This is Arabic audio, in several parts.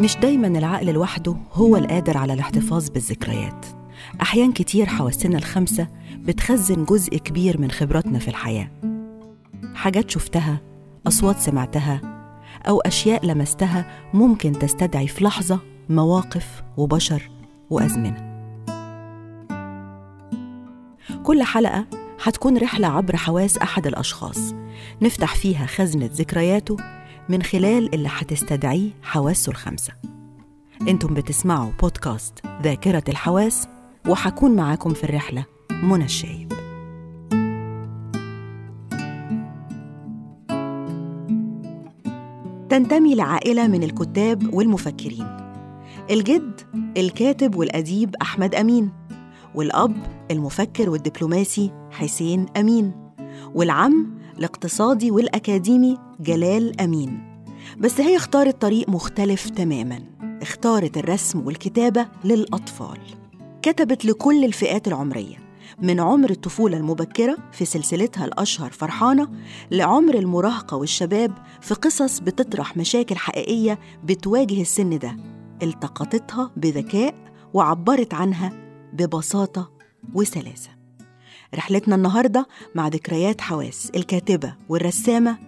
مش دايما العقل لوحده هو القادر على الاحتفاظ بالذكريات. أحيان كتير حواسنا الخمسة بتخزن جزء كبير من خبراتنا في الحياة. حاجات شفتها أصوات سمعتها أو أشياء لمستها ممكن تستدعي في لحظة مواقف وبشر وأزمنة. كل حلقة هتكون رحلة عبر حواس أحد الأشخاص. نفتح فيها خزنة ذكرياته من خلال اللي هتستدعيه حواسه الخمسة. أنتم بتسمعوا بودكاست ذاكرة الحواس وحكون معاكم في الرحلة منى الشايب. تنتمي لعائلة من الكتاب والمفكرين. الجد الكاتب والأديب أحمد أمين. والأب المفكر والدبلوماسي حسين أمين. والعم الاقتصادي والأكاديمي جلال أمين. بس هي اختارت طريق مختلف تماما. اختارت الرسم والكتابة للأطفال. كتبت لكل الفئات العمرية من عمر الطفولة المبكرة في سلسلتها الأشهر فرحانة لعمر المراهقة والشباب في قصص بتطرح مشاكل حقيقية بتواجه السن ده. التقطتها بذكاء وعبرت عنها ببساطة وسلاسة. رحلتنا النهاردة مع ذكريات حواس الكاتبة والرسامة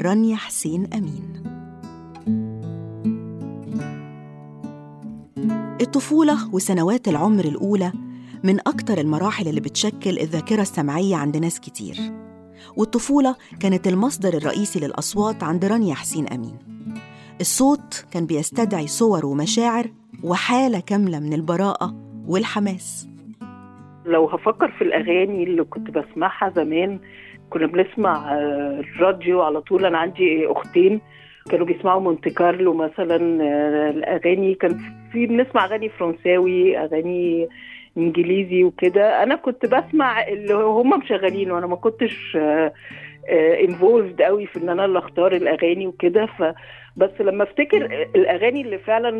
رانيا حسين أمين. الطفولة وسنوات العمر الأولى من أكتر المراحل اللي بتشكل الذاكرة السمعية عند ناس كتير. والطفولة كانت المصدر الرئيسي للأصوات عند رانيا حسين أمين. الصوت كان بيستدعي صور ومشاعر وحالة كاملة من البراءة والحماس. لو هفكر في الأغاني اللي كنت بسمعها زمان كنا بنسمع الراديو على طول. أنا عندي أختين كانوا بيسمعوا مونte كارلو مثلا الأغاني كان في بنسمع أغاني فرنساوي أغاني إنجليزي وكده. أنا كنت بسمع اللي هم مشغلين وأنا ما كنتش involved قوي في إن أنا اللي أختار الأغاني وكده. ف بس لما أفتكر الأغاني اللي فعلا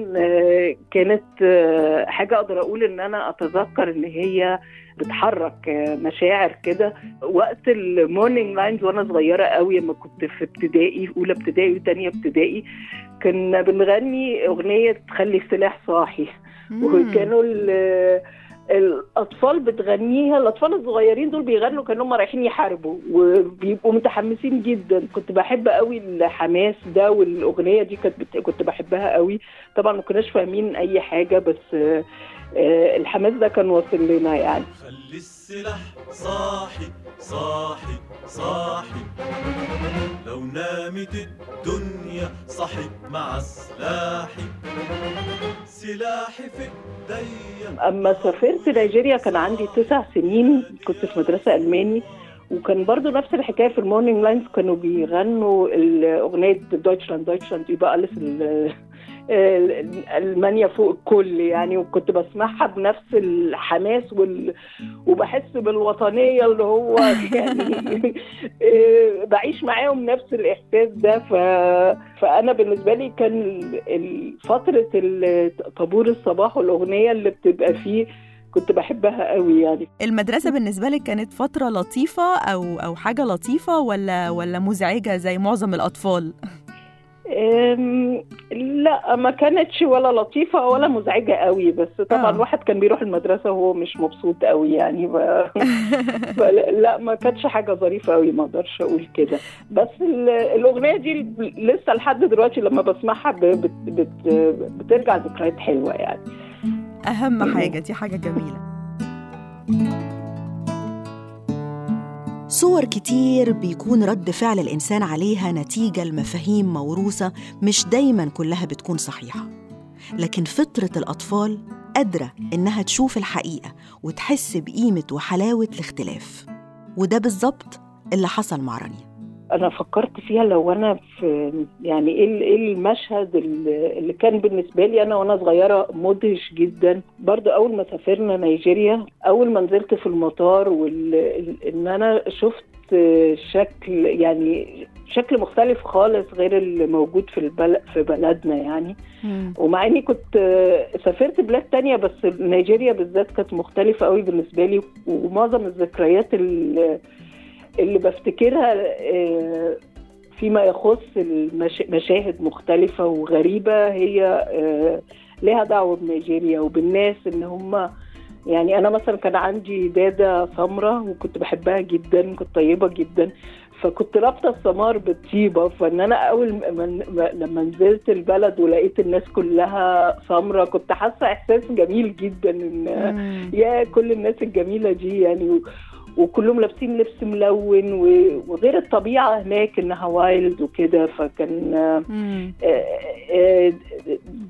كانت حاجة أقدر أقول إن أنا أتذكر إن هي بتحرك مشاعر كده. وقت ال morning lines وأنا صغيرة قوي لما كنت في ابتدائي أولى ابتدائي وثانيه ابتدائي كنا بنغني أغنية تخلي السلاح صاحي. وكانوا الأطفال بتغنيها الأطفال الصغيرين دول بيغنوا كأنهم رايحين يحاربوا وبيبقوا متحمسين جدا. كنت بحب قوي الحماس ده والأغنية دي كانت بت... كنت بحبها قوي. طبعا ما كناش فاهمين أي حاجة بس الحماس ده كان واصل لنا يعني. خلي السلاح صاحي صاحي صاحي. لو نامت الدنيا صحي مع سلاحي سلاحي في أما سافرت نيجيريا كان عندي تسع سنين كنت في مدرسة ألماني وكان برضو نفس الحكاية في ال morning lines كانوا بيغنوا الأغنية Deutschland Deutschland über alles المانيا فوق الكل يعني وكنت بسمعها بنفس الحماس وال... وبحس بالوطنية اللي هو يعني بعيش معاهم نفس الإحساس ده ف... فأنا بالنسبة لي كان فترة طابور الصباح والأغنية اللي بتبقى فيه كنت بحبها قوي يعني المدرسة بالنسبة لك كانت فترة لطيفة أو أو حاجة لطيفة ولا ولا مزعجة زي معظم الأطفال؟ لا ما كانتش ولا لطيفة ولا مزعجة قوي بس طبعا الواحد كان بيروح المدرسة وهو مش مبسوط قوي يعني ب... لا ما كانتش حاجة ظريفة قوي ما أقدرش أقول كده. بس الأغنية دي لسه لحد دلوقتي لما بسمعها ب... بت... بت... بترجع ذكريات حلوة يعني. أهم حاجة دي حاجة جميلة. صور كتير بيكون رد فعل الإنسان عليها نتيجة لمفاهيم موروثة مش دايما كلها بتكون صحيحة. لكن فطرة الأطفال قادرة إنها تشوف الحقيقة وتحس بقيمة وحلاوة الاختلاف. وده بالظبط اللي حصل مع رانيا أنا فكرت فيها لو أنا في يعني إيه إيه المشهد اللي كان بالنسبة لي أنا وأنا صغيرة مدهش جدا برضو أول ما سافرنا نيجيريا أول ما نزلت في المطار وان أنا شفت شكل يعني شكل مختلف خالص غير اللي موجود في البلد في بلدنا يعني مم. ومع إني كنت سافرت بلاد تانية بس نيجيريا بالذات كانت مختلفة قوي بالنسبة لي ومعظم الذكريات اللي, اللي بفتكرها فيما يخص المشاهد مختلفة وغريبة هي آه، لها دعوة بنيجيريا وبالناس إن هم يعني أنا مثلا كان عندي دادة سمراء وكنت بحبها جدا كنت طيبة جدا فكنت رابطة السمار بالطيبة فإن أنا أول ما ما- لما نزلت البلد ولقيت الناس كلها سمراء كنت حاسة إحساس جميل جدا إن مم. يا كل الناس الجميلة دي يعني وكلهم لابسين لبس ملون وغير الطبيعة هناك إنها وايلد وكده فكان آه،. آه،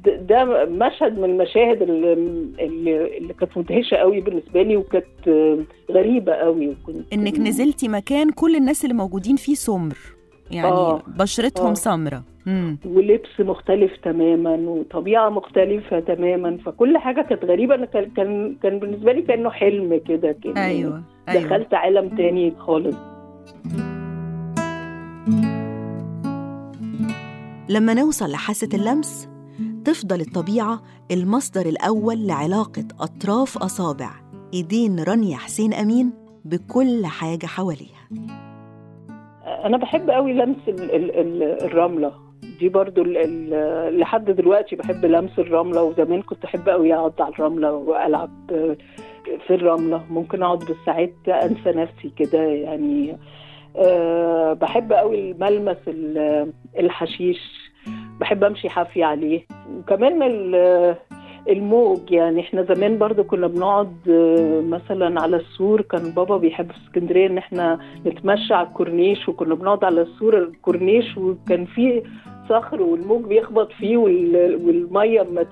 ده مشهد من المشاهد اللي, اللي اللي كانت مدهشة قوي بالنسبة لي وكانت آه، غريبة قوي وكنت إنك نزلتي مكان كل الناس اللي موجودين فيه سمر يعني آه. بشرتهم آه. سمرة مم. ولبس مختلف تماما وطبيعة مختلفة تماما فكل حاجة كانت غريبة أنا كان كان كان بالنسبة لي كأنه حلم كده كان أيوه أيوه دخلت عالم تاني خالص لما نوصل لحاسة اللمس تفضل الطبيعة المصدر الأول لعلاقة أطراف أصابع إيدين رانيا حسين أمين بكل حاجة حواليها أنا بحب قوي لمس ال ال ال الرملة. دي برضو ال ال لحد دلوقتي بحب لمس الرملة وزمان كنت أحب قوي أقعد على الرملة وألعب في الرملة. ممكن أقعد بالساعات أنسى نفسي كده يعني. أه بحب قوي الملمس ال- الحشيش. بحب أمشي حافي عليه. وكمان الموج يعني إحنا زمان برضو كنا بنقعد آه، مثلا على السور كان بابا بيحب في اسكندرية إن إحنا نتمشى على الكورنيش وكنا بنقعد على السور الكورنيش وكان فيه صخر والموج بيخبط فيه وال- والمية ما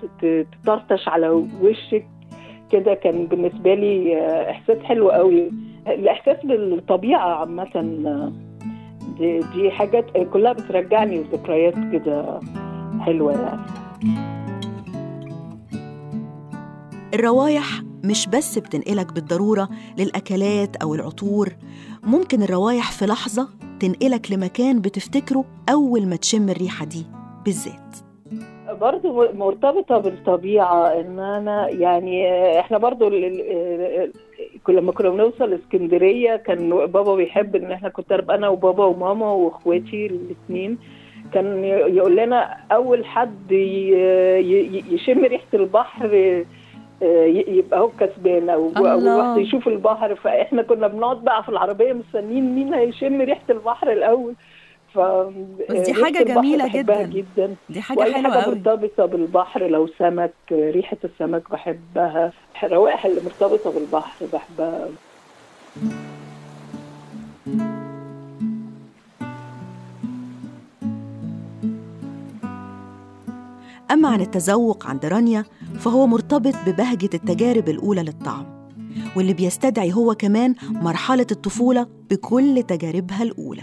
تطرطش على وشك. كده كان بالنسبة لي آه، إحساس حلو قوي. الإحساس بالطبيعة عامة آه، دي, دي حاجات كلها بترجعني لذكريات كده حلوة يعني. الروايح مش بس بتنقلك بالضرورة للأكلات أو العطور ممكن الروايح في لحظة تنقلك لمكان بتفتكره أول ما تشم الريحة دي بالذات. برضو مرتبطة بالطبيعة إن أنا يعني برضو ال- ال- ال- لما كنا بنوصل اسكندرية كان بابا بيحب إن إحنا كنت أنا وبابا وماما وإخواتي الاثنين كان يقول لنا أول حد ي- يشم ريحة البحر يبقى هو كسبان أو اول الله. واحد يشوف البحر. فإحنا كنا بنقعد بقى في العربية مستنيين مين هيشم ريحة البحر الأول. ف بس دي جميلة بحبها جداً. جدا. دي حاجة وأي حلوة حاجة مرتبطة بالبحر لو سمك ريحة السمك بحبها. الروائح اللي مرتبطة بالبحر بحبها. أما عن التذوق عند رانيا فهو مرتبط ببهجة التجارب الأولى للطعم واللي بيستدعي هو كمان مرحلة الطفولة بكل تجاربها الأولى.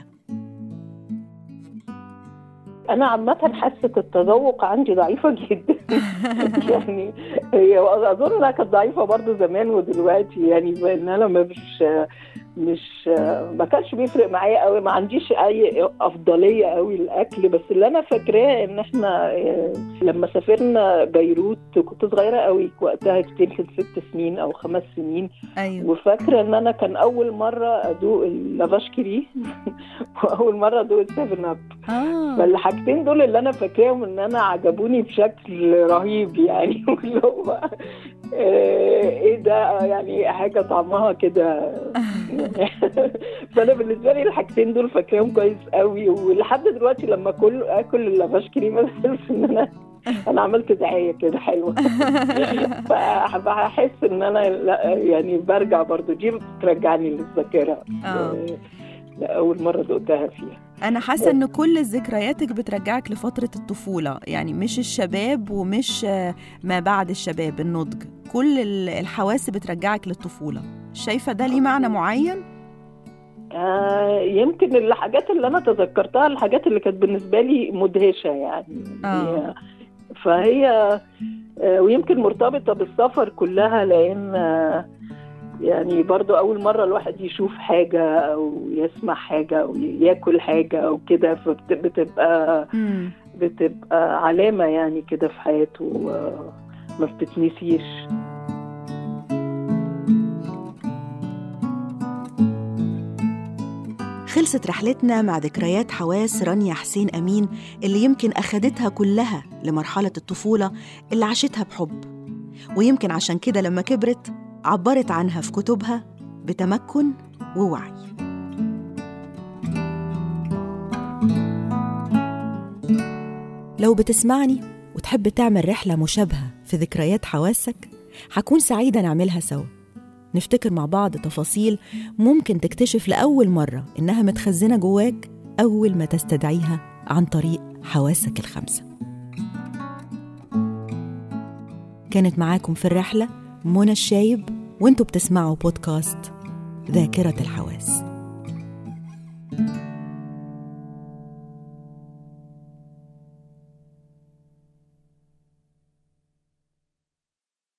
أنا عامة حاسة التذوق عندي ضعيفة جدا. يعني هي أظن إنها كانت ضعيفة برضو زمان ودلوقتي يعني بان أنا مش مش ما كانش بيفرق معايا قوي ما عنديش أي أفضلية قوي الاكل بس اللي أنا فاكراه إن إحنا آه، لما سافرنا بيروت كنت صغيرة قوي وقتها كنت يمكن ست سنين أو خمس سنين. أيوة. وفاكرة إن أنا كان أول مرة أدوق اللافاشكري وأول مرة أدوق السيفن أب. آه. فالحاجتين دول اللي أنا فاكراهم إن أنا عجبوني بشكل رهيب يعني. واللي هو آه، إيه ده؟ يعني حاجة طعمها كده. فانا بالنسبة لي الحاجتين دول فاكراهم كويس قوي ولحد دلوقتي لما كل اكل اللافاشكري بحس إن أنا أنا عملت دعاية كده حلوة. فبحس إن أنا يعني برجع برضو دي بترجعني للذاكرة. آه. آه، لأول مرة دقتها فيها. أنا حاسة إن كل ذكرياتك بترجعك لفترة الطفولة. يعني مش الشباب ومش آه، ما بعد الشباب النضج. كل ال- الحواس بترجعك للطفولة. شايفة ده ليه معنى معين؟ آه يمكن الحاجات اللي أنا تذكرتها الحاجات اللي كانت بالنسبة لي مدهشة يعني. آه. هي- فهي آه ويمكن مرتبطة بالسفر كلها لأن آه، يعني برضو أول مرة الواحد يشوف حاجة أو يسمع حاجة أو ياكل حاجة أو كده فبتبقى. بتبقى علامة يعني كده في حياته ما بتتنسيش خلصت رحلتنا مع ذكريات حواس رانيا حسين أمين اللي يمكن أخدتها كلها لمرحلة الطفولة اللي عاشتها بحب ويمكن عشان كده لما كبرت عبرت عنها في كتبها بتمكن ووعي. لو بتسمعني وتحب تعمل رحلة مشابهة في ذكريات حواسك هكون سعيدة نعملها سوا. نفتكر مع بعض تفاصيل ممكن تكتشف لأول مرة إنها متخزنة جواك أول ما تستدعيها عن طريق حواسك الخمسة. كانت معاكم في الرحلة منى الشايب وانتوا بتسمعوا بودكاست ذاكرة الحواس.